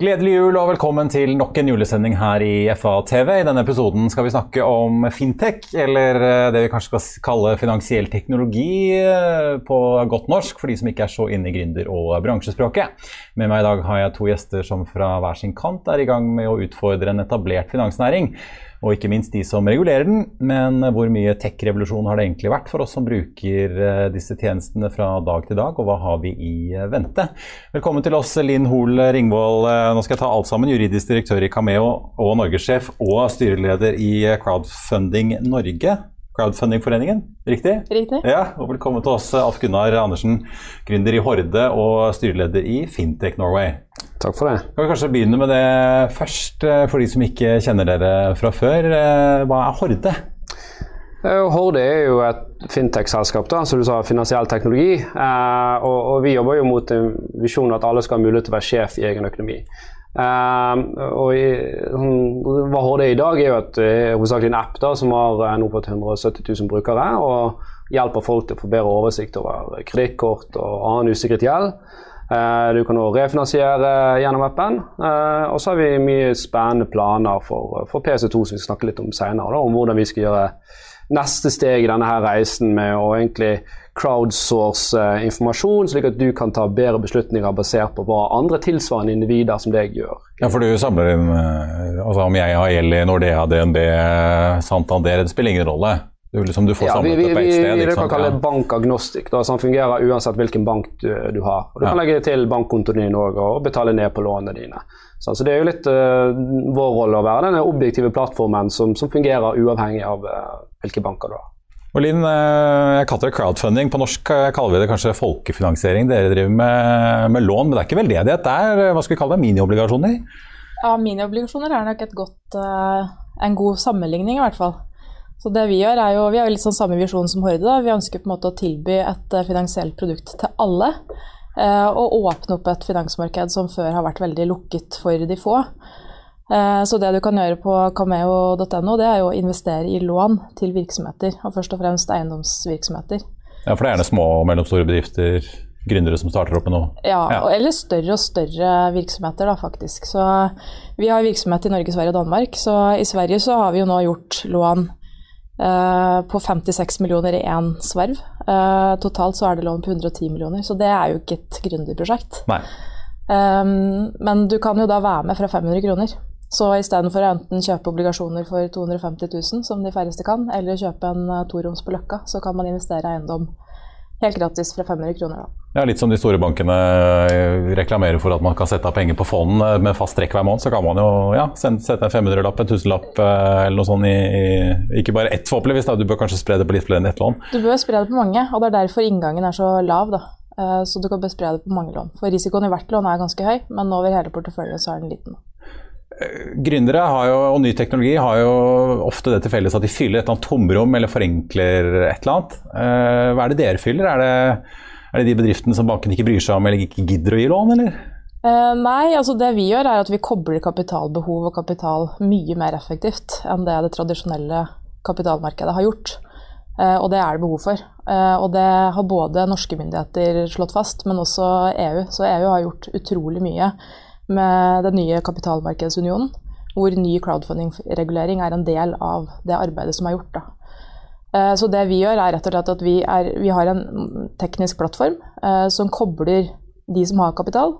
Gledelig jul og velkommen til nok en julesending her i FA-TV. I denne episoden skal vi snakke om fintech, eller eh, det vi kanskje skal kalle finansiell teknologi eh, på godt norsk, for de som ikke er så inne i gründer- og bransjespråket. Med meg i dag har jeg to gjester som fra hver sin kant er i gang med å utfordre en etablert finansnæring. Og ikke minst de som regulerer den. Men hvor mye tech-revolusjon har det egentlig vært for oss som bruker eh, disse tjenestene fra dag til dag, og hva har vi i eh, vente? Velkommen til oss, Linn Hoel Ringvold. Eh, nå skal jeg ta alt sammen. Juridisk direktør i Cameo og norgessjef og styreleder i Crowdfunding Norge. Crowdfundingforeningen, riktig? Riktig. Ja, og Velkommen til oss, Alf Gunnar Andersen, gründer i Horde og styreleder i Fintech Norway. Takk for det. Kan vi kanskje begynne med det først, eh, for de som ikke kjenner dere fra før. Eh, Hva er Horde? Eh, Horde er jo et fintech-selskap, da, som du sa, finansiell teknologi. Eh, og, og, vi jobber jo mot en visjon at alle skal ha mulighet til å være sjef i egen økonomi. Eh, og i, sånn, Hva Horde er i dag, er jo at det er hovedsakelig en app da, som har nå fått 170 000 brukere. og hjelper folk til å få bedre oversikt over kredittkort og annen usikret gjeld. Eh, du kan også refinansiere gjennom appen. Eh, og så har vi mye spennende planer for, for PC2 som vi skal snakke litt om senere. om hvordan vi skal gjøre neste steg i denne her reisen med å egentlig crowdsource eh, informasjon, slik at du kan ta bedre beslutninger basert på hva andre tilsvarende individer som deg gjør. Ja, for du samler inn altså Om jeg har gjeld i Nordea, DNB, Santander, det spiller ingen rolle? Du, liksom, du får ja, samlet vi, det på ett vi, sted? vi, kan kalle det bankagnostikk, som fungerer uansett hvilken bank du, du har. Og Du Ja. kan legge til bankkontoen din også, og betale ned på lånene dine. Så, så Det er jo litt uh, vår rolle å være denne objektive plattformen som, som fungerer uavhengig av uh, hvilke banker du har. Og Linn, eh, jeg kaller det crowdfunding. På norsk kaller vi det kanskje folkefinansiering. Dere driver med, med lån, men det er ikke veldedighet. Det er hva skal vi kalle det, miniobligasjoner? Ja, Miniobligasjoner er nok et godt, uh, en god sammenligning, i hvert fall. Så det Vi gjør er jo, vi har jo litt sånn samme visjon som Horde. da. Vi ønsker på en måte å tilby et eh, finansielt produkt til alle. eh, Og åpne opp et finansmarked som før har vært veldig lukket for de få. Eh, Så det du kan gjøre på cameo.no, det er jo å investere i lån til virksomheter. Og først og fremst eiendomsvirksomheter. Ja, for det er gjerne små og mellomstore bedrifter, gründere som starter opp med noe. Ja, Ja. eller større og større virksomheter, da, faktisk. Så vi har virksomhet i Norge, Sverige og Danmark. Så i Sverige så har vi jo nå gjort lån på 56 millioner i én sverv. Eh, totalt så er det lån på 110 millioner, så det er jo ikke et gründerprosjekt. Um, men du kan jo da være med fra 500 kroner. Så istedenfor å enten kjøpe obligasjoner for 250 000, som de færreste kan, eller kjøpe en uh, toroms på Løkka, så kan man investere i eiendom helt gratis fra 500 kroner. da. Ja, Litt som de store bankene eh, reklamerer for at man kan sette av penger på fond eh, med fast trekk hver måned, så kan man jo ja, sette en 500-lapp, en 1000-lapp eller noe sånt i, i Ikke bare ett forhåpentligvis, da. du bør kanskje spre det på litt flere enn ett lån. Du bør spre det på mange, og det er derfor inngangen er så lav. da. Eh, Så du kan bespre spre det på mange lån. For risikoen i hvert lån er ganske høy, men over hele porteføljen så er den liten. Gründere har jo, og ny teknologi har jo ofte det til felles at de fyller et eller annet tomrom eller forenkler et eller annet. Eh, Hva er det dere fyller? Er det, er det de bedriftene som banken ikke bryr seg om eller ikke gidder å gi lån, eller? Uh, nei, altså det vi gjør er at vi kobler kapitalbehov og kapital mye mer effektivt enn det det tradisjonelle kapitalmarkedet har gjort. Og det er det behov for. Og det har både norske myndigheter slått fast, men også EU. Så EU har gjort utrolig mye med den nye kapitalmarkedsunionen, hvor ny crowdfunding-regulering er en del av det arbeidet som er gjort. Da. Eh, så det vi gjør, er rett og slett at vi, er, vi har en teknisk plattform eh, som kobler de som har kapital,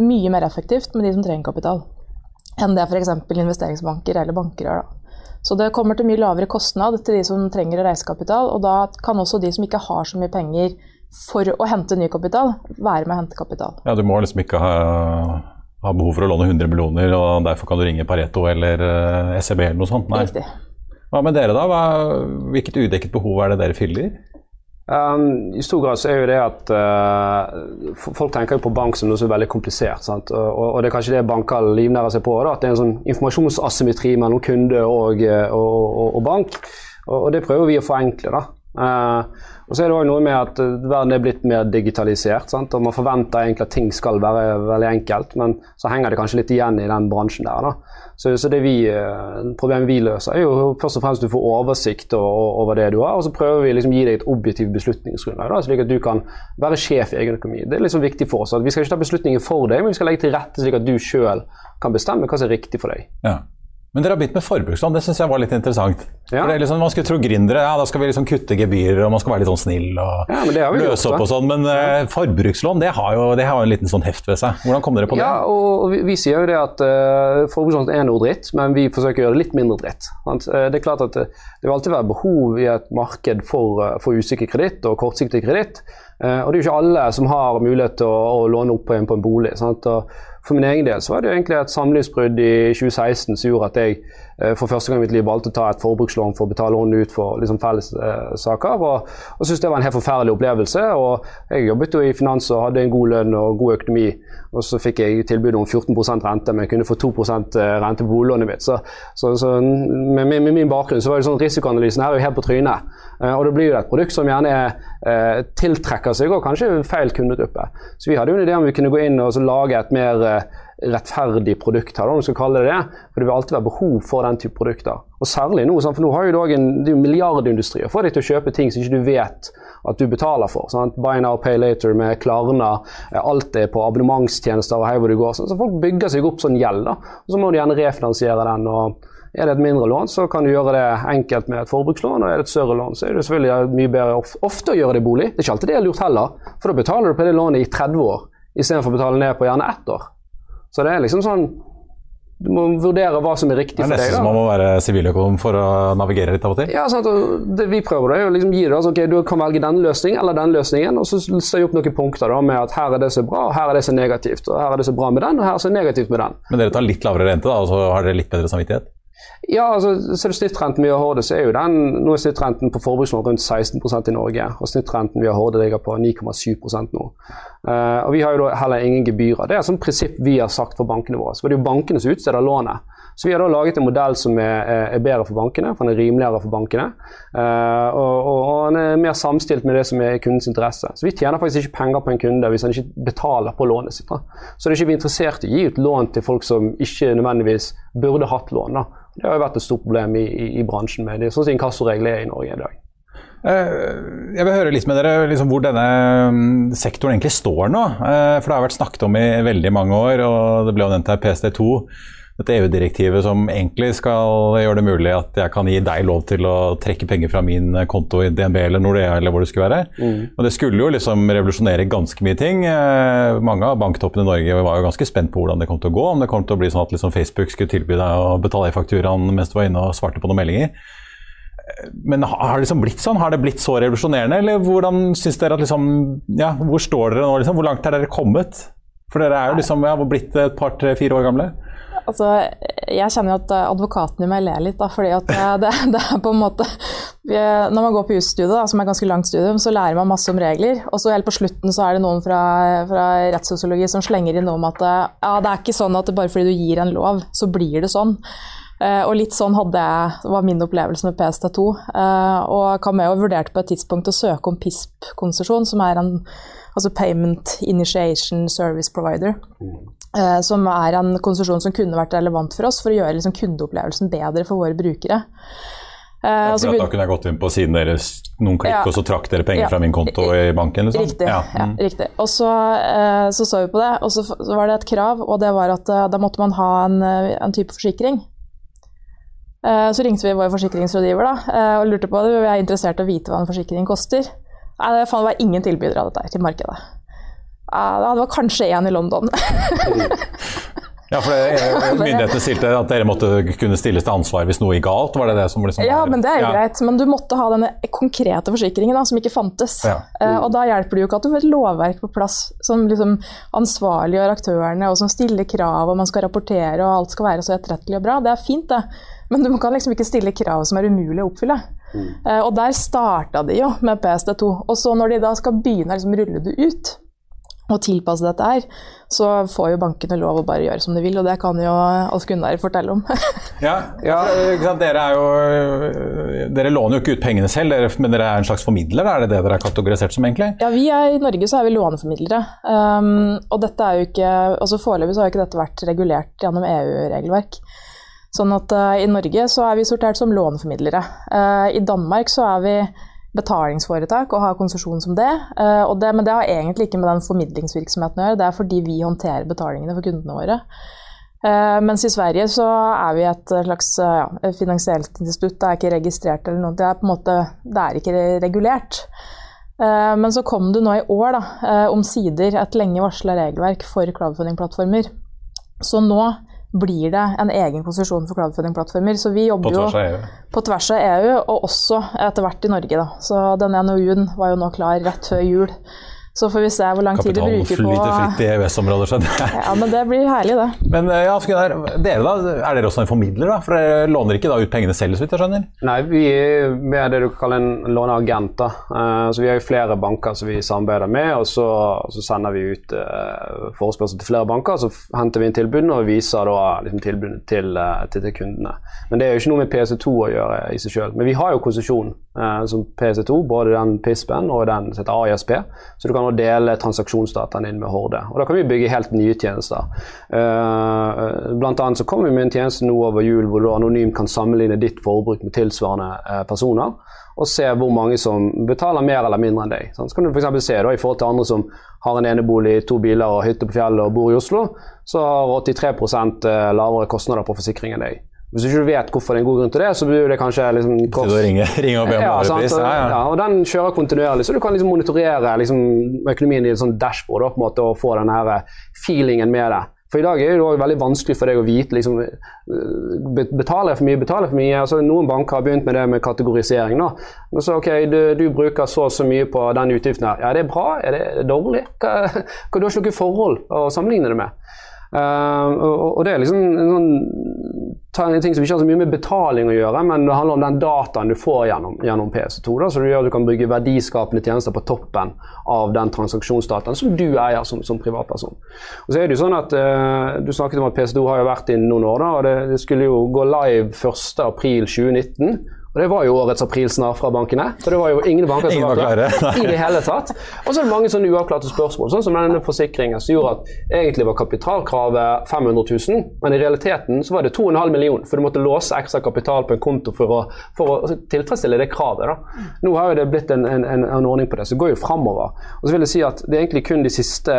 mye mer effektivt med de som trenger kapital, enn det f.eks. investeringsbanker eller banker gjør. Så det kommer til mye lavere kostnad til de som trenger å reise kapital, og da kan også de som ikke har så mye penger for å hente ny kapital, være med å hente kapital. Ja, Du må liksom ikke ha, ha behov for å låne 100 millioner, og derfor kan du ringe Pareto eller uh, SEB eller noe sånt. Nei. Riktig. Hva med dere, da? Hva, hvilket udekket behov er det dere fyller? Um, I stor grad så er jo det at uh, folk tenker jo på bank som noe som er veldig komplisert. Og, og, det er kanskje det banker livnærer seg på. Da, at det er en sånn informasjonsasymmetri mellom kunde og, uh, og, og bank. Og, det prøver vi å forenkle. da. Uh, og så er det også noe med at verden er blitt mer digitalisert. Sant? og Man forventer egentlig at ting skal være veldig enkelt, men så henger det kanskje litt igjen i den bransjen der. da. Så, så det vi, eh, problemet vi løser, er jo først og fremst at du får oversikt over det du har, og så prøver vi liksom gi deg et objektivt beslutningsgrunnlag, da, slik at du kan være sjef i egen økonomi. Det er liksom viktig for oss. at Vi skal ikke ta beslutninger for deg, men vi skal legge til rette slik at du sjøl kan bestemme hva som er riktig for deg. Ja. Men dere har begynt med forbrukslån, det syns jeg var litt interessant. Ja. For det liksom, Man skulle tro gründere, ja, da skal vi liksom kutte gebyrer og man skal være litt sånn snill og ja, løse opp og sånn. Men uh, forbrukslån det har, jo, det har en liten sånn heft ved seg. Hvordan kom dere på det? Ja, og Vi, vi sier jo det at uh, forbrukslån er noe dritt, men vi forsøker å gjøre det litt mindre dritt. Sant? det er klart at det, vil alltid være behov i et marked for, for usikker kreditt og kortsiktig kreditt. og det er jo ikke alle som har mulighet til å, å låne opp på en, på en bolig. Sant? Og for min egen del så var det jo egentlig et samlivsbrudd i 2016 som gjorde at jeg for første gang i mitt liv valgte å ta et forbrukslån for å betale henne ut for liksom, felles eh. Og, og syntes det var en helt forferdelig opplevelse. og Jeg jobbet jo i finans og hadde en god lønn og god økonomi. Og så fikk jeg tilbud om 14% rente, men jeg kunne få 2 eh, rente på boliglånet mitt. Så, så, så med, med, min bakgrunn så var det sånn risikoanalysen her er jo helt på trynet. Eh, og det blir jo et produkt som gjerne er, eh, tiltrekker seg og kanskje feil kundegruppe. Så vi hadde jo en idé om vi kunne gå inn og lage et mer eh, rettferdig produkt her, om du skal kalle det det. For det vil alltid være behov for den type produkter. Og særlig nå, for nå har jo en, det er milliardindustri å få deg til å kjøpe ting som ikke du vet at du betaler for. Sant? Buy now, pay later med Klarna, eh, alt er på abonnementstjenester og hei hvor du går. Så folk bygger seg opp sånn gjeld, da. og så må du gjerne refinansiere den. og er det et mindre lån, så kan du gjøre det enkelt med et forbrukslån. og Er det et større lån, så er det selvfølgelig mye bedre ofte å gjøre det i bolig. Det er ikke alltid det er lurt heller, for da betaler du på det lånet i 30 år istedenfor å betale ned på gjerne ett år. Så det er liksom sånn du må vurdere hva som er riktig for deg. Det er nesten som man må være siviløkonom for å navigere litt av og til. Ja, sant, og det vi prøver det, å liksom gi det, altså, ok, Du kan velge den løsningen eller den løsningen, og så vi opp noen punkter da, med at her er det er bra, og her er det er negativt. og Her er det er bra med den, og her er det er negativt med den. Men dere tar litt lavere rente, da, og så har dere litt bedre samvittighet? Ja, altså, ser du snittrenten har Horde, så er jo den Nå er snittrenten på forbrukslån rundt 16% i Norge. Og snittrenten vi har Horde ligger på 9,7 nå. Uh, og vi har jo da heller ingen gebyrer. Det er et sånt prinsipp vi har sagt for bankene våre. Så det er jo bankene som utsteder lånet. Så vi har da laget en modell som er, er bedre for bankene, for den er rimeligere for bankene. Uh, og, og, og, den er mer samstilt med det som er kundens interesse. Så vi tjener faktisk ikke penger på en kunde hvis han ikke betaler på lånet sitt. Da. Så det er ikke vi interessert i å gi ut lån til folk som ikke nødvendigvis burde hatt lån. da. Det har jo vært et stort problem i, i, i bransjen med det, sånn som inkassoregler er i Norge i dag. Eh, jeg vil høre litt med dere liksom, hvor denne mm, sektoren egentlig står nå. Eh, for det har vært snakket om i veldig mange år, og det ble jo nevnt her PSD2 dette EU-direktivet som egentlig skal gjøre det mulig at jeg kan gi deg lov til å trekke penger fra min konto i DNB eller Nordea eller hvor det skulle være. Mm. Og Det skulle jo liksom revolusjonere ganske mye ting. Eh, mange av banktoppene i Norge var jo ganske spent på hvordan det kom til å gå. Om det kom til å bli sånn at liksom Facebook skulle tilby deg å betale i fakturaen mens du var inne og svarte på noen meldinger. Men har det liksom blitt sånn? Har det blitt så revolusjonerende? Eller hvordan syns dere at liksom Ja, hvor står dere nå, liksom? Hvor langt er dere kommet? For dere er jo liksom ja, blitt et par, tre, fire år gamle. Altså, jeg kjenner jo at advokaten i meg ler litt, da, fordi at det, det, er på en måte Når man går på jusstudiet, som er ganske langt studium, så lærer man masse om regler. Og så helt på slutten så er det noen fra, fra rettssosiologi som slenger inn noe om at ja, det er ikke sånn at bare fordi du gir en lov, så blir det sånn. Og litt sånn hadde jeg, var min opplevelse med PST2. Uh, eh, og Cameo vurderte på et tidspunkt å søke om PISP-konsesjon, som er en altså Payment Initiation Service Provider. Uh, som er en konsesjon som kunne vært relevant for oss for å gjøre liksom, kundeopplevelsen bedre for våre brukere. Eh, Ja, for da kunne jeg gått inn på siden deres noen klikk, Ja. og så trakk dere penger Ja. fra min konto i banken? Liksom. Riktig. Ja. Ja, mm. riktig. Og så, eh, så så vi på det, og så, var det et krav, og det var at eh, da måtte man ha en, eh, en type forsikring. Eh, så ringte vi vår forsikringsrådgiver da, eh, og lurte på det. Vi er interessert i å vite hva en forsikring koster. Nei, det var ingen tilbydere av dette til markedet. Eh, det var kanskje én i London. Ja, for det, eh, Myndighetene stilte at dere måtte kunne stilles til ansvar hvis noe gikk galt? Var det det som liksom Ja, men det er jo Ja. greit. Men du måtte ha denne konkrete forsikringen da, som ikke fantes. Ja. Eh, og da hjelper det jo ikke at du får et lovverk på plass som liksom ansvarliggjør aktørene, og som stiller krav, og man skal rapportere, og alt skal være så etterrettelig og bra. Det er fint, det. Men du kan liksom ikke stille krav som er umulig å oppfylle. Eh, og der starta de jo med PSD2. Og så når de da skal begynne å liksom rulle det ut, og tilpasse dette her, så får jo bankene lov å bare gjøre som de vil, og det kan jo Alf Gunnar fortelle om. Ja, ja dere, er jo, dere låner jo ikke ut pengene selv, dere, men dere er en slags formidler? Er det det dere er kategorisert som, egentlig? Ja, vi er, I Norge så er vi låneformidlere. Um, og dette er jo ikke, altså Foreløpig så har jo ikke dette vært regulert gjennom EU-regelverk. Sånn at uh, I Norge så er vi sortert som låneformidlere. Uh, I Danmark så er vi betalingsforetak og har konsesjon som det. Eh, det. Men det har egentlig ikke med den formidlingsvirksomheten å gjøre, det er fordi vi håndterer betalingene for kundene våre. Eh, mens i Sverige så er vi et slags eh, ja, finansielt institutt. Det er ikke registrert eller noe. Det er måte, det er ikke regulert. Men så kom det nå i år, da, omsider, et lenge varsla regelverk for crowdfunding-plattformer. Så nå blir det en egen posisjon for crowdfunding-plattformer. Så vi jobber av E jo på tvers av EU, og også etter hvert i Norge. Da. Så denne NOU-en var jo nå klar rett før jul. Så får vi se hvor lang tid de bruker på Kapitalen flyter fritt i EØS-området, skjønner jeg. Ja, men det blir herlig, det. Men eh, ja, Gunnar, dere da, er dere også en formidler? da? For dere låner ikke da ut pengene selv, så vidt jeg skjønner? Nei, vi er med det du kan kalle en låneagent. da. Eh, så Vi har jo flere banker som vi samarbeider med, og så, så sender vi ut uh, forespørsel til flere banker. Så henter vi inn tilbudene og viser da liksom, tilbudene til, til, til kundene. Men det er jo ikke noe med PC2 å gjøre i seg sjøl. Men vi har jo konsesjon eh, som PC2, både den PISP-en og den som heter AISP. Så du kan nå dele transaksjonsdataene inn med Horde. Og da kan vi bygge helt nye tjenester. Uh, blant annet så kommer vi med en tjeneste nå over jul hvor du anonymt kan sammenligne ditt forbruk med tilsvarende eh, personer, og se hvor mange som betaler mer eller mindre enn deg. Så kan du for se da, i forhold til andre som har en enebolig, to biler og hytte på fjellet og bor i Oslo, så har 83 eh, lavere kostnader på forsikring enn deg. Hvis du ikke vet hvorfor det er en god grunn til det, så blir det kanskje liksom å ringe, ringe og om ja, sant? Og, Ja, ja. og den kjører kontinuerlig, så du kan liksom monitorere liksom, økonomien i et sånt dashboard da, på en måte, og få den her feelingen med det. For i dag er det jo også veldig vanskelig for deg å vite liksom, øh, betaler jeg for mye, betaler jeg for mye. Altså, noen banker har begynt med det med kategorisering. nå. Men så, ok, du, du bruker så og så mye på den utgiften her. Ja, er det bra? Er det dårlig? Hva, hva du har ikke noe forhold å sammenligne det med. Uh, og, det er liksom en sånn ting som ikke har så mye med betaling å gjøre, men det handler om den dataen du får gjennom, gjennom PC2. Da, så det gjør at du kan bygge verdiskapende tjenester på toppen av den transaksjonsdataen som du eier som, som privatperson. Og så er det jo sånn at uh, Du snakket om at PC2 har jo vært i noen år, da, og det, det skulle jo gå live 1.4.2019. Og Det var jo årets aprilsnarr fra bankene. For det var jo ingen banker som var klare. i det hele tatt. Og så er det mange sånne uavklarte spørsmål, sånn som denne forsikringen som gjorde at egentlig var kapitalkravet 500 000, men i realiteten så var det 2,5 millioner, for du måtte låse ekstra kapital på en konto for å, for å tilfredsstille det kravet. Da. Nå har jo det blitt en, en, en, en ordning på det, så det går jo framover. Og så vil jeg si at det er egentlig kun de siste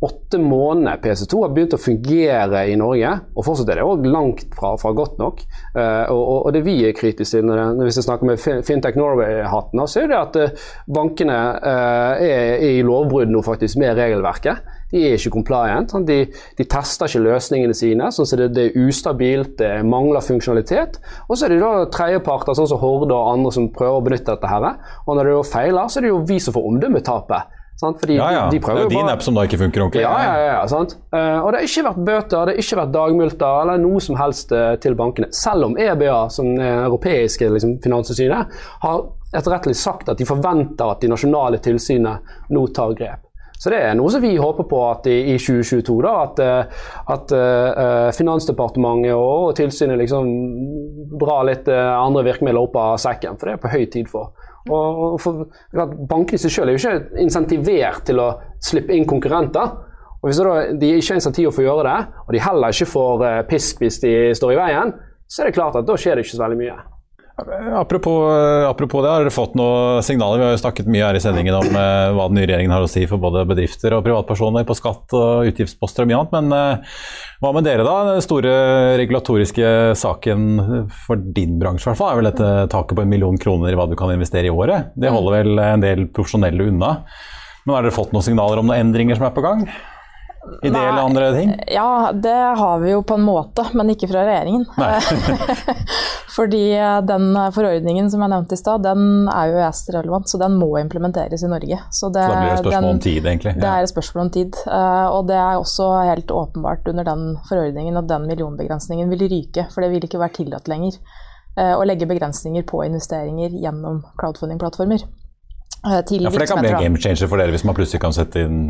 åtte måneder PC2 har begynt å fungere i Norge, og fortsatt er det også langt fra, fra godt nok. Uh, og, og, det vi er kritiske til, når hvis jeg snakker med Fintech Norway-hatten, så er det at eh, bankene uh, er, er i lovbrudd nå faktisk med regelverket. De er ikke compliant. Sånn. De, de tester ikke løsningene sine. sånn at det, det er ustabilt, det mangler funksjonalitet. Og så er det da tredjeparter sånn som Horde og andre som prøver å benytte dette. her. Og når det da feiler, så er det jo vi som får omdømmetapet. Sant? Fordi Ja, ja. de, de Det er jo din app som da ikke funker ordentlig. ja, ja, ja, ja, sant? Eh, og det har ikke vært bøter, det har ikke vært dagmulter eller noe som helst eh, til bankene. Selv om EBA, som er europeiske liksom, finanstilsynet, har etterrettelig sagt at de forventer at de nasjonale tilsynene nå tar grep. Så det er noe som vi håper på at i, i 2022, da, at, eh, at uh, Finansdepartementet og, og tilsynet liksom drar litt uh, andre virkemidler opp av sekken, for det er på høy tid for. Og, for, Bankene i seg selv er jo ikke insentivert til å slippe inn konkurrenter. Og Hvis da, de ikke har insentiv for å gjøre det, og de heller ikke får eh, pisk hvis de står i veien, så er det klart at da skjer det ikke så veldig mye. Apropos, apropos, det, har dere fått noen signaler? Vi har jo snakket mye her i sendingen om eh, hva den nye regjeringen har å si for både bedrifter og privatpersoner på skatt og utgiftsposter og mye annet. Men eh, hva med dere, da? Den store regulatoriske saken for din bransje i hvert fall, er vel dette taket på en million kroner i hva du kan investere i året. Det holder vel en del profesjonelle unna. Men har dere fått noen signaler om noen endringer som er på gang? I det eller andre ting? Ja, det har vi jo på en måte, men ikke fra regjeringen. Fordi den forordningen som jeg nevnte i stad, den er jo EØS-relevant, så den må implementeres i Norge. Så det, så det blir et spørsmål den, om tid, egentlig? Det er et spørsmål om tid. Eh, og det er også helt åpenbart under den forordningen at den millionbegrensningen vil ryke, for det vil ikke være tillatt lenger eh, å legge begrensninger på investeringer gjennom crowdfunding-plattformer. Eh, ja, for det kan bli en game changer for dere hvis man plutselig kan sette inn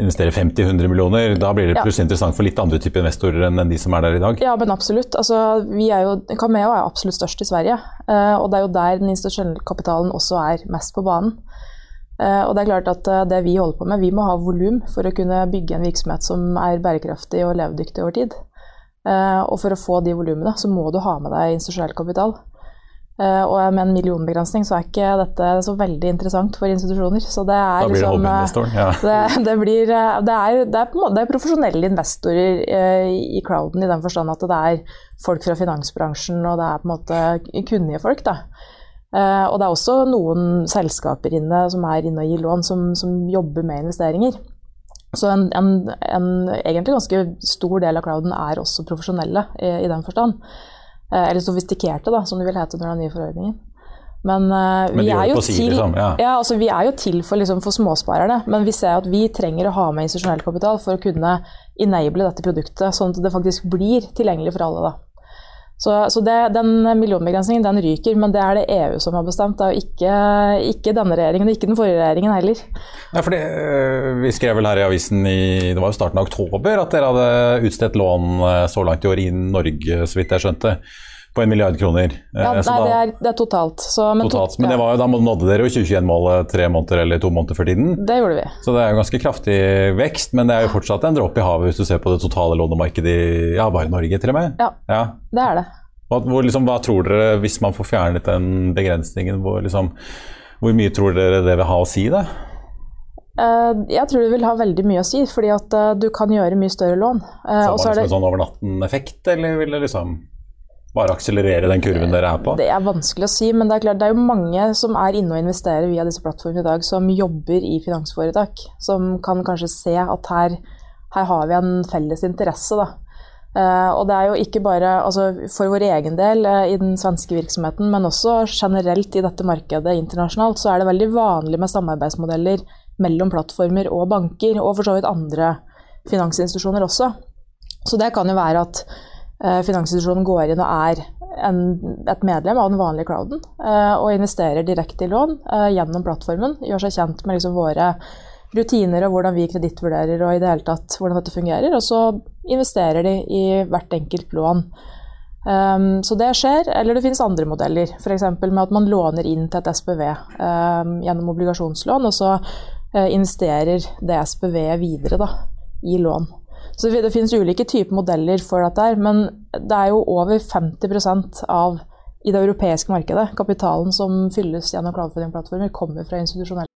investere 50-100 millioner, da blir det plutselig ja. interessant for litt andre typer investorer enn de som er der i dag? Ja, men absolutt. Altså, vi er jo, Cameo er absolutt størst i Sverige. Uh, og det er jo der den institusjonelle kapitalen også er mest på banen. Uh, og det er klart at det vi holder på med, vi må ha volum for å kunne bygge en virksomhet som er bærekraftig og levedyktig over tid. og for å få de volumene, så må du ha med deg institusjonell kapital. Uh, og med en millionbegrensning så er ikke dette så veldig interessant for institusjoner. Så det er da blir liksom, det hobbyinvestoren, ja. Det, det, blir, eh, det, er, det, er, det, er, profesjonelle investorer i crowden i den forstand at det er folk fra finansbransjen og det er på en måte kunnige folk. Da. Og det er også noen selskaper inne som er inne og gir lån, som, som jobber med investeringer. Så en, en, en, egentlig ganske stor del av crowden er også profesjonelle i, i den forstand. Eh, eller sofistikerte, da, som det vil hete under den nye forordningen. Men, uh, vi, er til, liksom, ja. Ja, altså, vi, er jo til, for, liksom, for, småsparerne, men vi ser at vi trenger å ha med institusjonell kapital for å kunne enable dette produktet, sånn at det faktisk blir tilgjengelig for alle. Da. Så, så det, den millionbegrensningen den ryker, men det er det EU som har bestemt, da, ikke, ikke, denne regjeringen og ikke den forrige regjeringen heller. Ja, fordi, øh, vi skrev vel her i avisen i det var jo starten av oktober at dere hadde utstedt lån øh, så langt i år i Norge, så vidt jeg skjønte på en milliard kroner. Ja, nei, da, det, er, det, er, totalt. Så, men, totalt, men var, da nådde dere jo 2021-målet tre måneder eller to måneder før tiden. Det gjorde vi. Så det er jo ganske kraftig vekst, men det er jo fortsatt en dråpe i havet hvis du ser på det totale lånemarkedet i ja, bare Norge, til og med. Ja, ja. det er det. Hva, hvor, liksom, hva, tror dere, hvis man får fjernet den begrensningen, hvor, liksom, hvor mye tror dere det vil ha å si? det? Uh, jeg tror det vil ha veldig mye å si, fordi at du kan gjøre mye større lån. Så var det liksom en sånn over natten-effekt, eller vil det liksom bare akselerere den kurven dere er på? Det er vanskelig å si, men det er klart det er jo mange som er inne og investerer via disse plattformene i dag, som jobber i finansforetak. Som kan kanskje se at her, her har vi en felles interesse. da. Uh, og det er jo ikke bare altså, for vår egen del uh, i den svenske virksomheten, men også generelt i dette markedet internasjonalt, så er det veldig vanlig med samarbeidsmodeller mellom plattformer og banker, og for så vidt andre finansinstitusjoner også. Så det kan jo være at finansinstitusjonen går inn og er en, et medlem av den vanlige crowden eh, og investerer direkte i lån eh, gjennom plattformen. Gjør seg kjent med liksom våre rutiner og hvordan vi kredittvurderer og i det hele tatt hvordan dette fungerer. Og så investerer de i hvert enkelt lån. Um, så det skjer. Eller det finnes andre modeller, f.eks. med at man låner inn til et SPV um, gjennom obligasjonslån, og så uh, investerer det SPV-et videre da, i lån. Så det finnes ulike typer modeller for dette, men det er jo over 50 av i det europeiske markedet, kapitalen som fylles gjennom crowdfunding-plattformer, kommer fra institusjonelle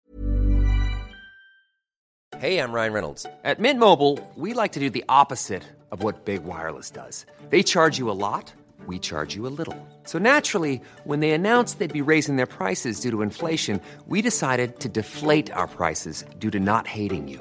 Hey, I'm Ryan Reynolds. At Mint Mobile, we like to do the opposite of what Big Wireless does. They charge you a lot, we charge you a little. So naturally, when they announced they'd be raising their prices due to inflation, we decided to deflate our prices due to not hating you.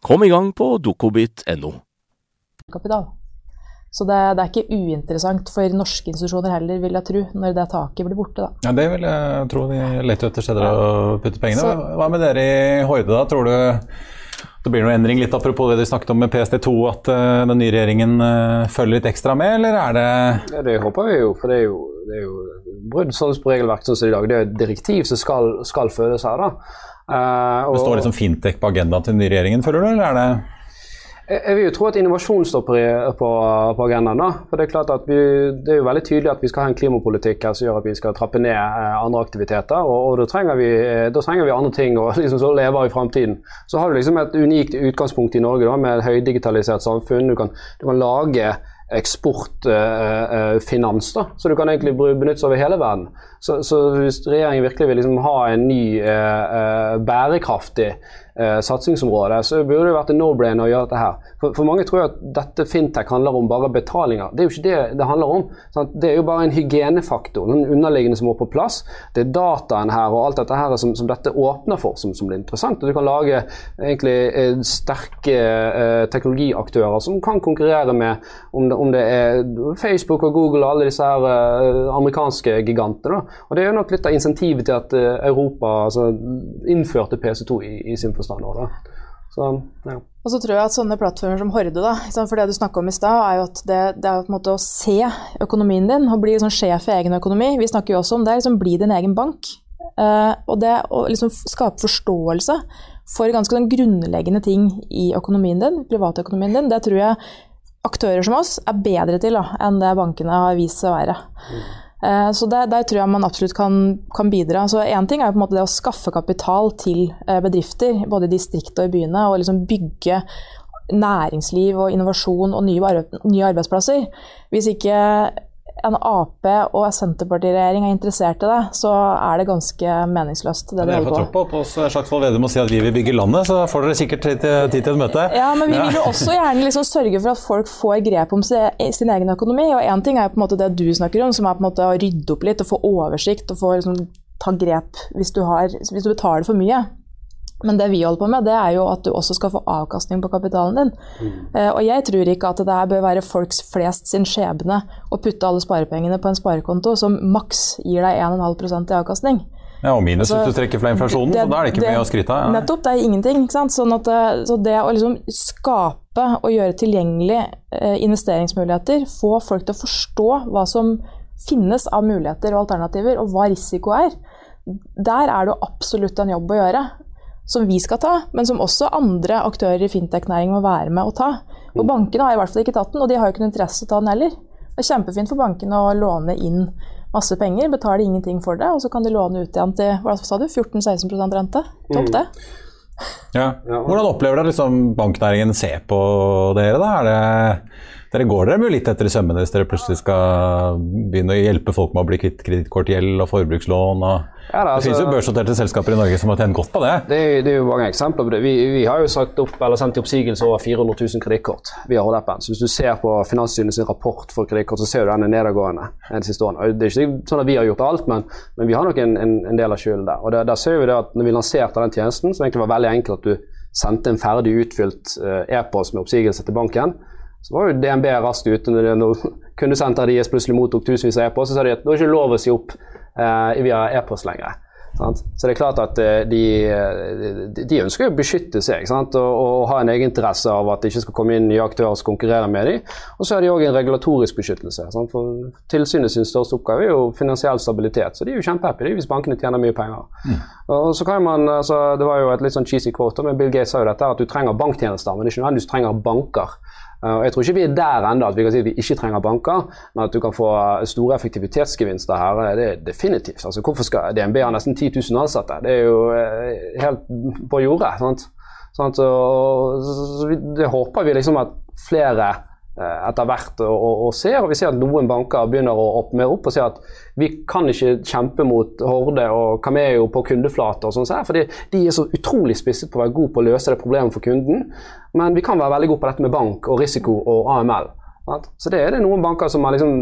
Kom i gang på dokobit.no. Kapital. Så det, det, er ikke uinteressant for norske institusjoner heller, vil jeg tro, når det taket blir borte. Da. Ja, Det vil jeg tro. De leter etter steder å putte pengene. Så, Hva med dere i Horde, da? Tror du det blir noe endring, litt apropos det de snakket om med PST2, at uh, den nye regjeringen uh, følger litt ekstra med, eller er det ja, Det håper vi jo, for det er jo, det er jo brudd sånn på regelverket sånn som i dag. Det er et direktiv som skal, skal føles her. da. Uh, og, det står liksom fintech på agendaen til den nye regjeringen, føler du, eller er det jeg vil jo tro at innovasjon står på, på, på agendaen. da. For Det er klart at vi, det er jo veldig tydelig at vi skal ha en klimapolitikk her som gjør at vi skal trappe ned eh, andre aktiviteter. Og, og da, trenger vi, da, trenger vi, andre ting å liksom leve leve i framtiden. Så har du liksom et unikt utgangspunkt i Norge da, med et høydigitalisert samfunn. Du kan, du kan lage eksportfinans, eh, eh, så du kan egentlig benyttes over hele verden. Så, så hvis regjeringen virkelig vil liksom ha en ny eh, bærekraftig eh, satsingsområde, så burde det vært en no-brainer å gjøre dette her. For, for, mange tror at dette fintech handler om bare betalinger. Det er jo ikke det det handler om. Sant? Det er jo bare en hygienefaktor, den underliggende som må på plass. Det er dataen her og alt dette her som, som dette åpner for, som, som blir interessant. Og du kan lage egentlig eh, sterke eh, teknologiaktører som kan konkurrere med om det, om det, er Facebook og Google og alle disse her eh, amerikanske gigantene. Og Det er jo nok litt av insentivet til at eh, Europa altså, innførte PC2 i, i sin forstand òg, Så, ja. Og så tror jeg at sånne plattformer som Horde, da, for det du snakka om i stad, er jo at det, det, er å se økonomien din og bli liksom sjef i egen økonomi. Vi snakker jo også om det, liksom bli din egen bank. Uh, og det å liksom skape forståelse for ganske sånn grunnleggende ting i økonomien din, privatøkonomien din, det tror jeg aktører som oss er bedre til da, enn det bankene har vist seg å være. Mm. Eh, så der, der, tror jeg man absolutt kan, kan bidra. Så Én ting er på en måte det å skaffe kapital til eh, bedrifter, både i distriktet og i byene, og liksom bygge næringsliv og innovasjon og nye arbeidsplasser. Hvis ikke en Ap- og Senterparti-regjering er interessert i det, så er det ganske meningsløst. det på. Dere får troppe opp hos Slagsvold Vedum og si at vi vil bygge landet, så får dere sikkert tid til et møte. Ja, men vi vil jo også gjerne liksom sørge for at folk får grep om sin egen økonomi. og Én ting er jo på en måte det du snakker om, som er på en måte å rydde opp litt og få oversikt og få liksom, ta grep hvis du, har, hvis du betaler for mye. Men det vi holder på med, det er jo at du også skal få avkastning på kapitalen din. Mm. Uh, og jeg tror ikke at det her bør være folks flest sin skjebne å putte alle sparepengene på en sparekonto som maks gir deg 1,5% i avkastning. Ja, og minus altså, hvis du trekker fra inflasjonen, det, så da er det ikke det, mye å skryte av. Ja. Nettopp, det er ingenting. ikke sant? Sånn at, eh, så det å liksom skape og gjøre tilgjengelig eh, investeringsmuligheter, få folk til å forstå hva som finnes av muligheter og alternativer, og hva risiko er, der er det absolutt en jobb å gjøre som vi skal ta, men som også andre aktører i fintech-næringen må være med å ta. Og Bankene har i hvert fall ikke tatt den, og de har jo ikke noe interesse av å ta den heller. Det er kjempefint for bankene å låne inn masse penger, betale ingenting for det, og så kan de låne ut igjen til hva sa du, 14-16% rente. Topp mm. det. Ja. Hvordan opplever dere liksom banknæringen ser på dere? da? Er det dere går dere jo litt etter i sømmene hvis dere plutselig skal begynne å hjelpe folk med å bli kvitt kredittkortgjeld og forbrukslån. Og ja, da, altså, det finnes jo børsnoterte selskaper i Norge som har tjent godt på det. Det er, det er jo mange eksempler på det. Vi, vi har jo sagt opp, eller sendt i oppsigelse over 400 000 kredittkort via HDP-en. Så hvis du ser på Finanstilsynets rapport for kredittkort, så ser du den er nedadgående de siste årene. Det er ikke sånn at vi har gjort alt, men, men vi har nok en, en, en del av skylden der. Og der, der ser vi det at når vi lanserte den tjenesten, som egentlig var veldig enkelt at du sendte en ferdig utfylt uh, e-post med oppsigelse til banken, så var jo DNB raskt ute når, når kundesenteret deres plutselig mottok tusenvis av e-post. Så sa de at nå var ikke lov å si opp eh, via e-post lenger. Sant? Så det er klart at eh, de, de, de ønsker å beskytte seg sant? Og, og, ha en egeninteresse av at det ikke skal komme inn nye aktører som konkurrerer med dem. Og så har de òg en regulatorisk beskyttelse. Sant? For Tilsynet sin største oppgave er jo finansiell stabilitet, så de er jo kjempehappy hvis bankene tjener mye penger. Mm. Og så kan man, altså, Det var jo et litt sånn cheesy quote, men Bill Gates sa jo dette at du trenger banktjenester, men det er ikke nødvendigvis du trenger banker. Eh, og Jeg tror ikke vi er der ennå at vi kan si at vi ikke trenger banker, men at du kan få store effektivitetsgevinster her, det er definitivt. Altså, hvorfor skal DNB ha nesten 10 000 ansatte? Det er jo eh, helt på jordet. sant? Sant? Så, så, så det håper vi liksom at flere eh, etter hvert å, og, og, ser. Og vi ser at noen banker begynner å åpne opp og si at vi kan ikke kjempe mot Horde og Cameo på kundeflate og sånn, fordi de er så utrolig spisset på å være gode på å løse det problemet for kunden. Men vi kan være veldig gode på dette med bank og risiko og AML. Så det er det noen banker som har liksom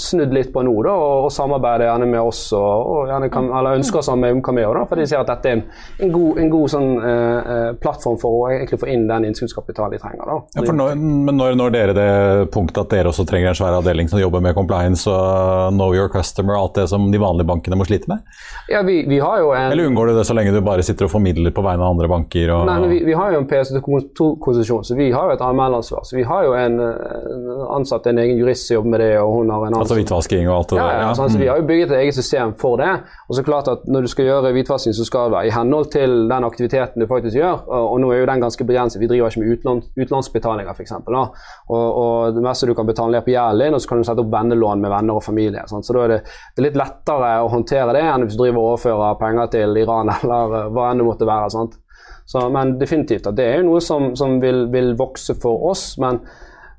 snudd litt på nå, da, og, og samarbeider gjerne med oss og, og kan, eller ønsker å samarbeide med Cameo, da, for de ser at dette er en, en god, en god sånn, eh, eh plattform for å egentlig få inn den innskuddskapitalen de trenger. Da. Ja, for når, men når når dere det punktet at dere også trenger en svær avdeling som jobber med compliance og know your customer, alt det som de vanlige bankene må slite med? Ja, vi, vi har jo en... Eller unngår du det så lenge du bare sitter og formidler på vegne av andre banker? Og... Nei, men vi, vi har jo en PS2-konsesjon, så vi har jo et AML-ansvar. Så vi har jo en, en ansatt en egen jurist som jobber med det, og hun har en annen... Altså hvitvasking og alt det ja, der? Ja, altså, altså, vi har jo bygget et eget system for det. Og så klart at Når du skal gjøre hvitvasking, så skal det være i henhold til den aktiviteten du faktisk gjør. Og, og nå er jo den ganske begrenset. Vi driver ikke med utland, utenlandsbetalinger, f.eks. Og, og det meste du kan betale ned på gjelden din, og så kan du sette opp vennelån med venner og familie. Sant? Så da er det, det er litt lettere å håndtere det enn hvis du driver og overfører penger til Iran eller hva enn det måtte være. Sant? Så, men definitivt at det er jo noe som, som vil, vil vokse for oss. men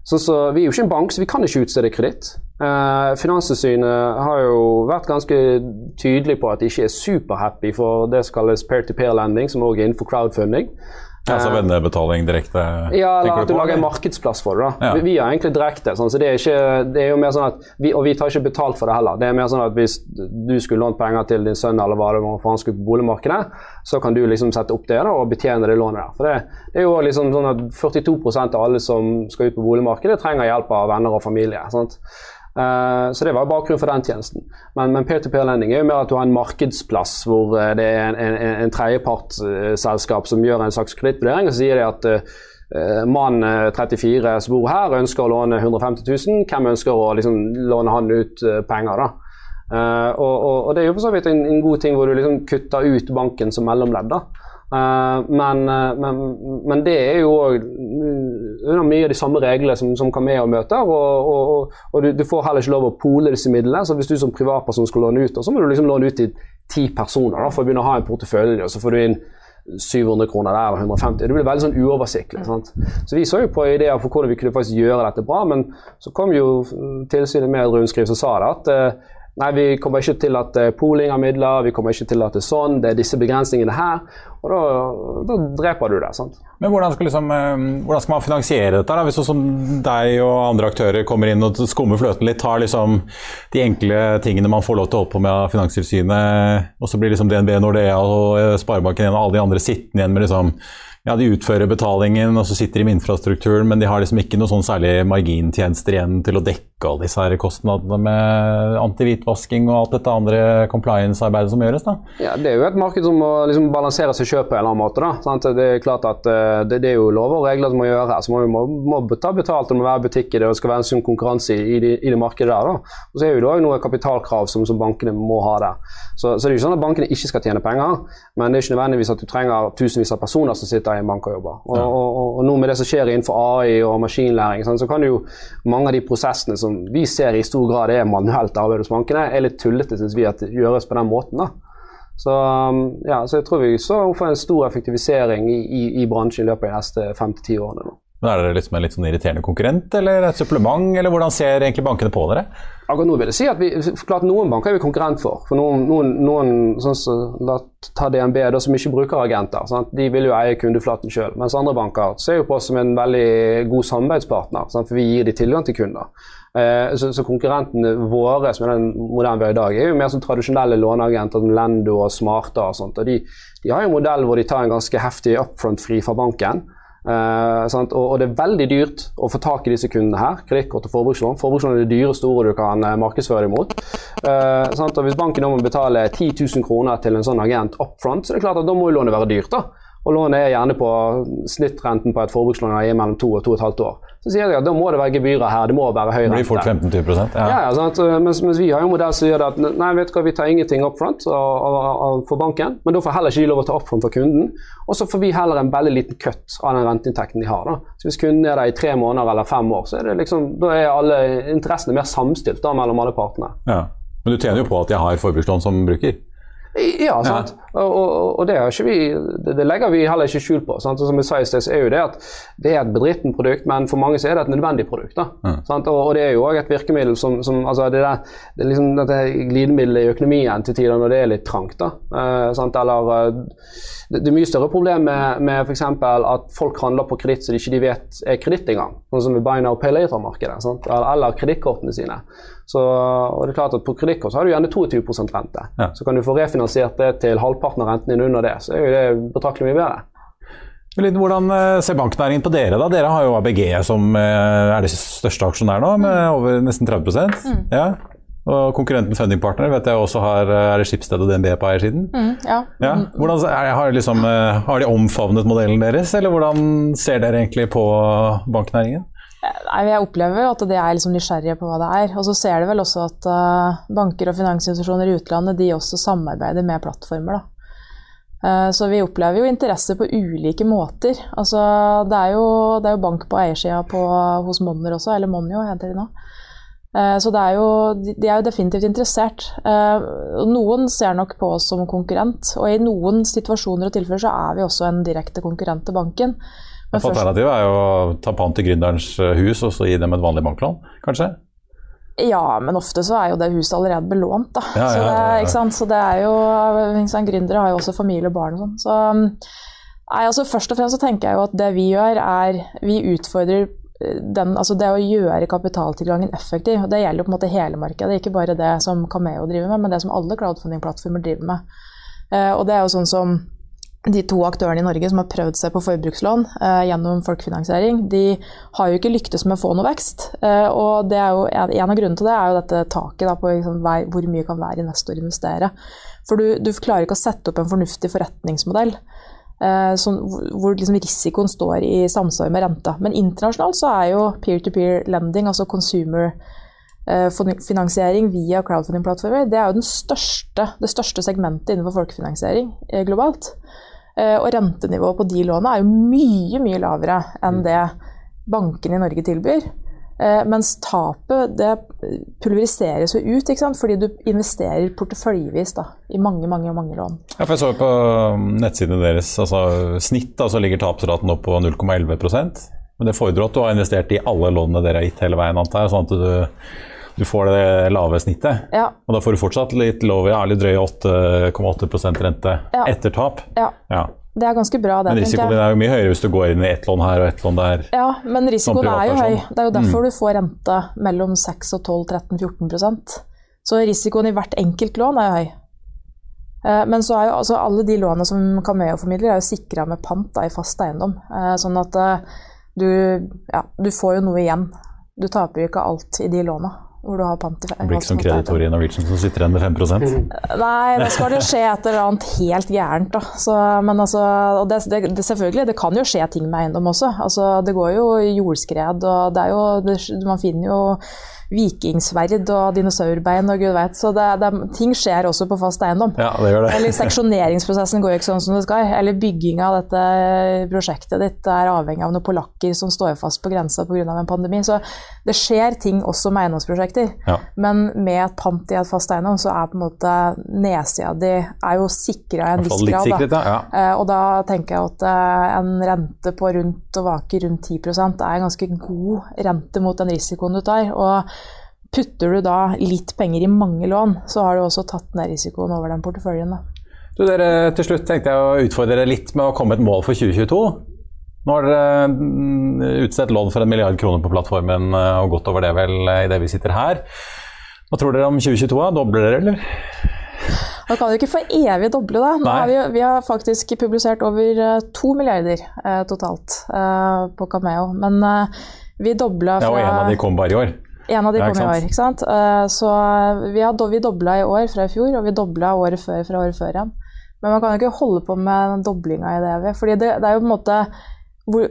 så, så, Vi er jo ikke en bank, så vi kan ikke utstede kreditt. Eh, Finanstilsynet har jo vært ganske tydelig på at de ikke er superhappy for det som kalles peer-to-peer-lending, som også er innenfor crowdfunding. Altså vennebetaling direkte? Ja, eller at du lager en markedsplass for det. da. Ja. Vi, er egentlig direkte. Sånn, så det er, ikke, det er, jo mer sånn at vi, Og vi tar ikke betalt for det heller. Det er mer sånn at Hvis du skulle lånt penger til din sønn eller hva det var for han skulle på boligmarkedet, så kan du liksom sette opp det da, og betjene det lånet der. For det, det er jo liksom sånn at 42% av alle som skal ut på boligmarkedet, trenger hjelp av venner og familie. sant? Uh, så det var bakgrunnen for den tjenesten. Men, men peer-to-peer-lending er jo mer at du har en markedsplass hvor uh, det er en, en, en tredjepartsselskap som gjør en slags kredittvurdering, og så sier de at uh, mann 34 som bor her, ønsker å låne 150 000. Hvem ønsker å liksom, låne han ut penger, da? Og, og, og, det er jo for så vidt en, en, god ting hvor du liksom kutter ut banken som mellomledd. da. Uh, men, uh, men, men, det er jo under mye av de samme reglene som, som Cameo møter. Og, og, og du, du, får heller ikke lov å pole disse midlene. så Hvis du som privatperson skal låne ut, så må du liksom låne ut til ti personer da, for å begynne å ha en portefølje. og så får du inn 700 kroner der og 150. Det blir veldig sånn uoversiktlig. Sant? Så Vi så jo på ideer for hvordan vi kunne faktisk gjøre dette bra, men så kom jo tilsynet med et rundskriv som sa det at uh, Nei, vi kommer ikke til at uh, poling av midler, vi kommer ikke til at det er sånn, det er disse begrensningene her. Og da, da dreper du det. sant? Men hvordan skal, liksom, uh, hvordan skal man finansiere dette? da? Hvis sånn som deg og andre aktører kommer inn og skummer fløten litt, tar liksom de enkle tingene man får lov til å holde på med av Finanstilsynet, og så blir liksom DNB, Nordea og eh, Sparebanken og alle de andre sittende igjen med liksom ja, de utfører betalingen, og så sitter de med infrastrukturen, men de har liksom ikke noe sånn særlig margintjenester igjen til å dekke alle disse her kostnadene med antihvitvasking og alt dette andre compliance-arbeidet som gjøres. da. Ja, Det er jo et marked som må liksom balansere seg sjøl på en eller annen måte. da. Sant? Det er klart at uh, det, det, er jo lover og regler som må gjøre her. Så må vi må, må ta betalt, om det må være butikk i det, og det skal være en sunn konkurranse i, i, i, det markedet der. da. Og Så er jo det òg noen kapitalkrav som, som, bankene må ha der. Så, så, det er jo ikke sånn at bankene ikke skal tjene penger, men det er ikke nødvendigvis at du trenger tusenvis av personer som sitter i en bank og jobber. Og, ja. og, og, og nå med det som skjer innenfor AI og maskinlæring, sant, så kan jo mange av de prosessene som vi ser i stor grad er manuelt arbeid hos bankene, er litt tullete, syns vi, at det gjøres på den måten. da. Så, um, ja, så jeg tror vi så får en stor effektivisering i, i, i bransjen i løpet av de neste fem til ti årene. nå. Men Er dere liksom en litt sånn irriterende konkurrent eller et supplement, eller hvordan ser egentlig bankene på dere? Akkurat nå vil jeg si at vi, klart Noen banker er vi konkurrent for. for Noen, noen, noen sånn så, La ta DNB, da, som ikke bruker agenter. Sant? De vil jo eie kundeflaten sjøl. Mens andre banker ser jo på oss som en veldig god samarbeidspartner, sant? for vi gir de tilgang til kunder. Eh, så, så, konkurrentene våre som er den moderne vi har i dag, er jo mer som tradisjonelle låneagenter som Lendo og Smarta. og sånt, og de, de har jo en modell hvor de tar en ganske heftig upfront-fri fra banken. Uh, og, og, det er veldig dyrt å få tak i disse kundene her. Kredittkort og forbrukslån. Forbrukslån er det dyreste ordet du kan uh, markedsføre deg mot. Uh, og hvis banken nå må betale 10 000 kroner til en sånn agent up front, så er det klart at da må jo lånet være dyrt. da. Og lånet er gjerne på snittrenten på et forbrukslån er mellom to og to og et halvt år. Så sier de at da må det være gebyrer her, det må være høy rente. Blir fort 15-20 ja. ja, ja? Mens, mens, vi har jo en modell som gjør det at nei, vet du hva, vi tar ingenting up front for banken, men da får heller ikke de lov å ta up front for kunden. Og så får vi heller en veldig liten cut av den renteinntekten de har. Da. Så Hvis kunden er der i tre måneder eller fem år, så er det liksom, da er alle interessene mer samstilt da, mellom alle partene. Ja. Men du tjener jo på at jeg har forbrukslån som bruker? Ja, sant. Og, og, og det, vi, det, legger vi heller ikke skjul på. Sant? Og som jeg sa i sted, er jo det at det er et bedriften produkt, men for mange så er det et nødvendig produkt. Mm. Og, og, det er jo òg et virkemiddel som, som altså det, der, det er liksom dette glidemiddelet i økonomien til tider når det er litt trangt. da. Uh, Eller uh, det, er mye større problem med, med f.eks. at folk handler på kreditt som de ikke vet er kreditt engang. Sånn som i Buy Now Pay Later-markedet. Eller, eller kredittkortene sine. Så, og det er klart at På kredittkort har du gjerne 22 rente. Ja. Så kan du få refinansiert det til halvparten av renten din under det. Så er jo det betraktelig mye bedre. Hvordan eh, ser banknæringen på dere? da? Dere har jo ABG som eh, er de største aksjonærene nå, med mm. over nesten 30 mm. ja. Og konkurrenten Fundingpartner vet jeg også har eh, er det Skipsted og DNB på eiersiden. Mm, ja. ja. Hvordan, er, har, liksom, har de omfavnet modellen deres, eller hvordan ser dere egentlig på banknæringen? Nei, Jeg opplever at de er liksom nysgjerrige på hva det er. Og så ser de vel også at uh, banker og finansinstitusjoner i utlandet de også samarbeider med plattformer. da. så vi opplever jo interesse på ulike måter. Altså, det, er jo, det er jo bank på eiersida hos Monner også, eller Monio heter de nå. Uh, så er jo, de er jo definitivt interessert. Noen ser nok på oss som konkurrent, og i noen situasjoner og tilfeller så er vi også en direkte konkurrent til banken. Alternativet er jo å ta pant i gründerens eh, hus og så gi dem et vanlig banklån, kanskje? Ja, men ofte så er jo det huset allerede belånt, da. Ja, så, det, ja, ja, så, det, er jo sant, Gründere har jo også familie og barn og sånn. Så nei, altså først og fremst så tenker jeg jo at det vi gjør, er Vi utfordrer eh, den, altså det å gjøre kapitaltilgangen effektiv. Det gjelder på en måte hele markedet, ikke bare det som Cameo driver med, men det som alle crowdfunding-plattformer driver med. Uh, og det er jo sånn som de to aktørene i Norge som har prøvd seg på forbrukslån eh, gjennom folkefinansiering, de har jo ikke lyktes med å få noe vekst. Eh, og jo, En av grunnene til det er jo dette taket da, på liksom, hvor mye kan hver investor investere. For du, du, klarer ikke å sette opp en fornuftig forretningsmodell eh, som, hvor liksom, risikoen står i samsvar med renta. Men internasjonalt så er jo peer-to-peer lending, altså consumer eh, finansiering via crowdfunding-plattformer, det er jo største, det største segmentet innenfor folkefinansiering eh, globalt. Og rentenivået på de lånene er jo mye, mye lavere enn det bankene i Norge tilbyr. Eh, mens tapet det pulveriseres jo ut, fordi du investerer porteføljevis da, i mange mange, mange lån. Ja, for jeg så på nettsidene deres, altså snitt så ligger tapsraten opp på 0,11% Men det fordrer at du har investert i alle lånene dere har gitt hele veien, antar jeg. sånn at du du får det lave snittet. Ja. Og da får du fortsatt litt lov, i ærlig drøye 8,8 rente ja. etter tap. Ja. ja. Det er ganske bra, det. Men risikoen din er jo mye høyere hvis du går inn i ett lån her og ett lån der. Ja, men risikoen er jo høy. Det er jo derfor mm. du får rente mellom 6 og 12-13-14% Så risikoen i hvert enkelt lån er jo høy. Eh, men så er jo altså alle de lånene som Cameo formidler, er jo sikra med pant da, i fast eiendom. Eh, sånn at eh, du, ja, du får jo noe igjen. Du taper jo ikke alt i de låna hvor du har pant i Det blir ikke som kreditor i Norwegian som sitter igjen med 5% Nei, da skal det skje et eller annet helt gærent. Da. Så, men altså, og det, det, det, selvfølgelig, det kan jo skje ting med eiendom også. Altså, det går jo jordskred, og det er jo, man finner jo vikingsverd og dinosaurbein og gud veit. Så det, det, ting skjer også på fast eiendom. Ja, det gjør det. Eller seksjoneringsprosessen går jo ikke sånn som det skal. Eller bygginga av dette prosjektet ditt er avhengig av noen polakker som står fast på grensa pga. en pandemi. Så det skjer ting også med eiendomsprosjekter. Ja. Men med et pant i et fast eiendom, så er på en måte nedsida di er jo sikra i en viss grad. Sikret, ja. uh, og da tenker jeg at uh, en rente på rundt og vaker rundt 10% er en ganske god rente mot den risikoen du tar. Og Putter du da litt penger i mange lån, så har du også tatt ned risikoen over den porteføljen. Du, dere, til slutt tenkte jeg å utfordre dere litt med å komme et mål for 2022. Nå har dere mm, utstedt lån for en milliard kroner på plattformen eh, og gått over det vel i idet vi sitter her. Hva tror dere om 2022? Dobler dere, eller? Man kan jo ikke for evig doble, da. Har vi, vi, har faktisk publisert over eh, to milliarder eh, totalt eh, på Cameo. Men eh, vi dobla fra Ja, og en av de kom bare i år. En av de kom i år. ikke sant? Eh, så vi, har, vi dobla i år fra i fjor, og vi dobla året før fra året før igjen. Men man kan jo ikke holde på med den doblinga i det. fordi det, det er jo på en måte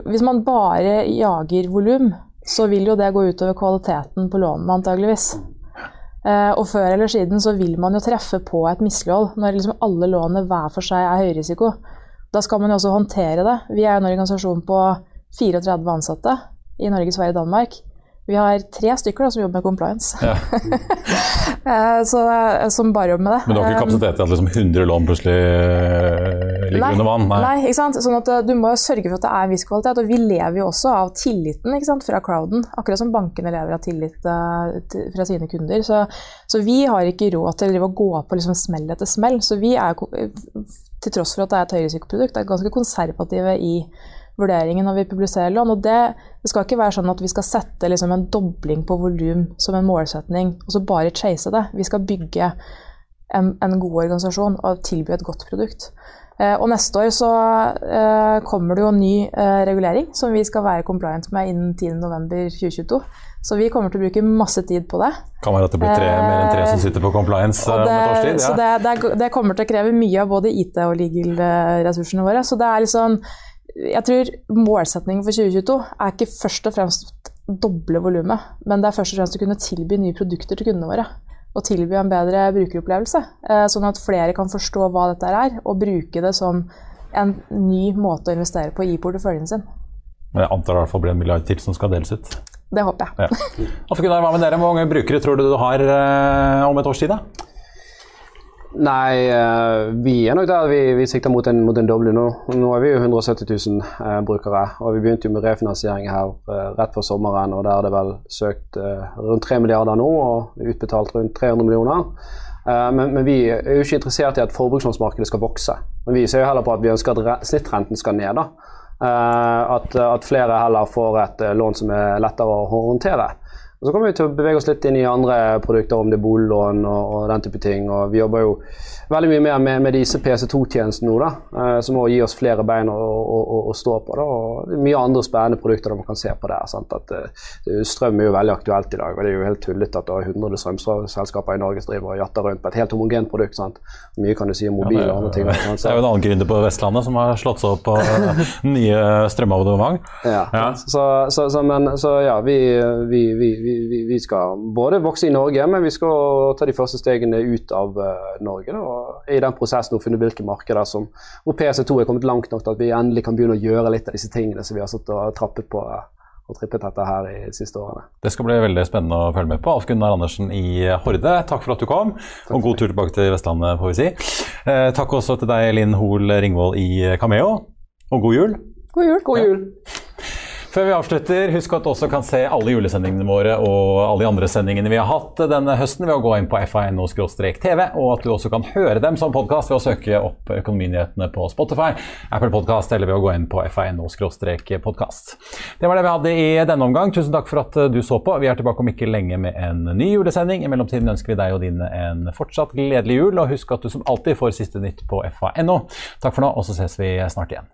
Hvis man bare jager volum, så vil jo det gå utover kvaliteten på lånene, antageligvis. Eh, og før eller siden så vil man jo treffe på et mislighold når liksom alle lånene hver for seg er høyrisiko. Da skal man jo også håndtere det. Vi er en organisasjon på 34 ansatte i Norge, Sverige og Danmark. Vi har tre stykker da, som jobber med compliance. Ja. Eh, så, eh, som bare jobber med det. Men du har ikke kapasitet til at liksom 100 lån plutselig eh, ligger nei, under vann? Nei. nei. ikke sant? Sånn at Du må jo sørge for at det er en viss kvalitet. Og vi lever jo også av tilliten sant? fra crowden. Akkurat som bankene lever av tillit fra sine kunder. Så, så vi har ikke råd til å gå på liksom smell etter smell. Så vi er, til tross for at det er et høyrisikoprodukt, er ganske konservative i vurderingen når vi publiserer lån. og det, det, skal ikke være sånn at vi skal sette liksom en dobling på volum som en målsetning, og så bare chase det. Vi skal bygge en, en god organisasjon og tilby et godt produkt. Eh, og neste år så eh, kommer det jo en ny eh, regulering som vi skal være compliant med innen 10.11.2022. Så vi kommer til å bruke masse tid på det. Kan være at det blir tre, mer enn tre som sitter på compliance det, om et års tid? Ja. Så det, det, det, kommer til å kreve mye av både IT- og legal-ressursene våre. Så det er liksom jeg tror målsetningen for 2022 er ikke først og fremst doble volumet, men det er først og fremst å kunne tilby nye produkter til kundene våre. Og tilby en bedre brukeropplevelse, eh, sånn at flere kan forstå hva dette er, og bruke det som en ny måte å investere på i porteføljen sin. Men jeg antar det i hvert fall blir en milliard til som skal deles ut? Det håper jeg. Ja. Hva med dere? Hvor mange brukere tror du du har eh, om et års tid? da? Nei, eh, vi er nok der vi, vi sikter mot en, mot en doble nå. Nå er vi jo 170 000 eh, brukere. og Vi begynte jo med refinansiering her eh, rett før sommeren. og Der er det vel søkt eh, rundt 3 milliarder nå og utbetalt rundt 300 millioner. Eh, men, men, vi er jo ikke interessert i at forbrukslånsmarkedet skal vokse. Men vi ser jo heller på at vi ønsker at snittrenten skal ned. da. Eh, at, at, flere heller får et lån som er lettere å håndtere. Og så kommer vi til å bevege oss litt inn i andre produkter, om det er boliglån og, og, den type ting. Og vi jobber jo veldig mye mer med, med disse PC2-tjenestene nå, da, eh, som òg gi oss flere bein å, å, å stå på. Da, og mye andre spennende produkter man kan se på der. Sant? At, uh, strøm er jo veldig aktuelt i dag. og Det er jo helt tullete at det er 100 strømselskaper i Norge som driver og jatter rundt på et helt homogent produkt. Sant? Mye kan du si om mobil ja, og andre ting. Sant? Det er jo en annen gründer på Vestlandet som har slått seg opp på nye strømabonnement. Ja, ja. Så, så, så, men, så ja, vi, vi, vi, vi vi, skal både vokse i Norge, men vi skal ta de første stegene ut av uh, Norge. Da, og I den prosessen å finne hvilke markeder som, hvor PC2 er kommet langt nok til at vi endelig kan begynne å gjøre litt av disse tingene som vi har satt og trappet på. Uh, og trippet dette her i de siste årene. Det skal bli veldig spennende å følge med på. Alf Gunnar Andersen i Horde, takk for at du kom. og god tur tilbake til Vestlandet, får vi si. Eh, takk også til deg, Linn Hoel Ringvold i Cameo. Og god jul. God jul. God jul. Før vi avslutter, husk at du også kan se alle julesendingene våre og alle de andre sendingene vi har hatt denne høsten ved å gå inn på fa.no-tv, og at du også kan høre dem som podkast ved å søke opp Økonominyhetene på Spotify, Apple Podcast eller ved å gå inn på fa.no-podkast. Det var det vi hadde i denne omgang. Tusen takk for at du så på. Vi er tilbake om ikke lenge med en ny julesending. I mellomtiden ønsker vi deg og dine en fortsatt gledelig jul, og husk at du som alltid får siste nytt på fa.no. Takk for nå, og så ses vi snart igjen.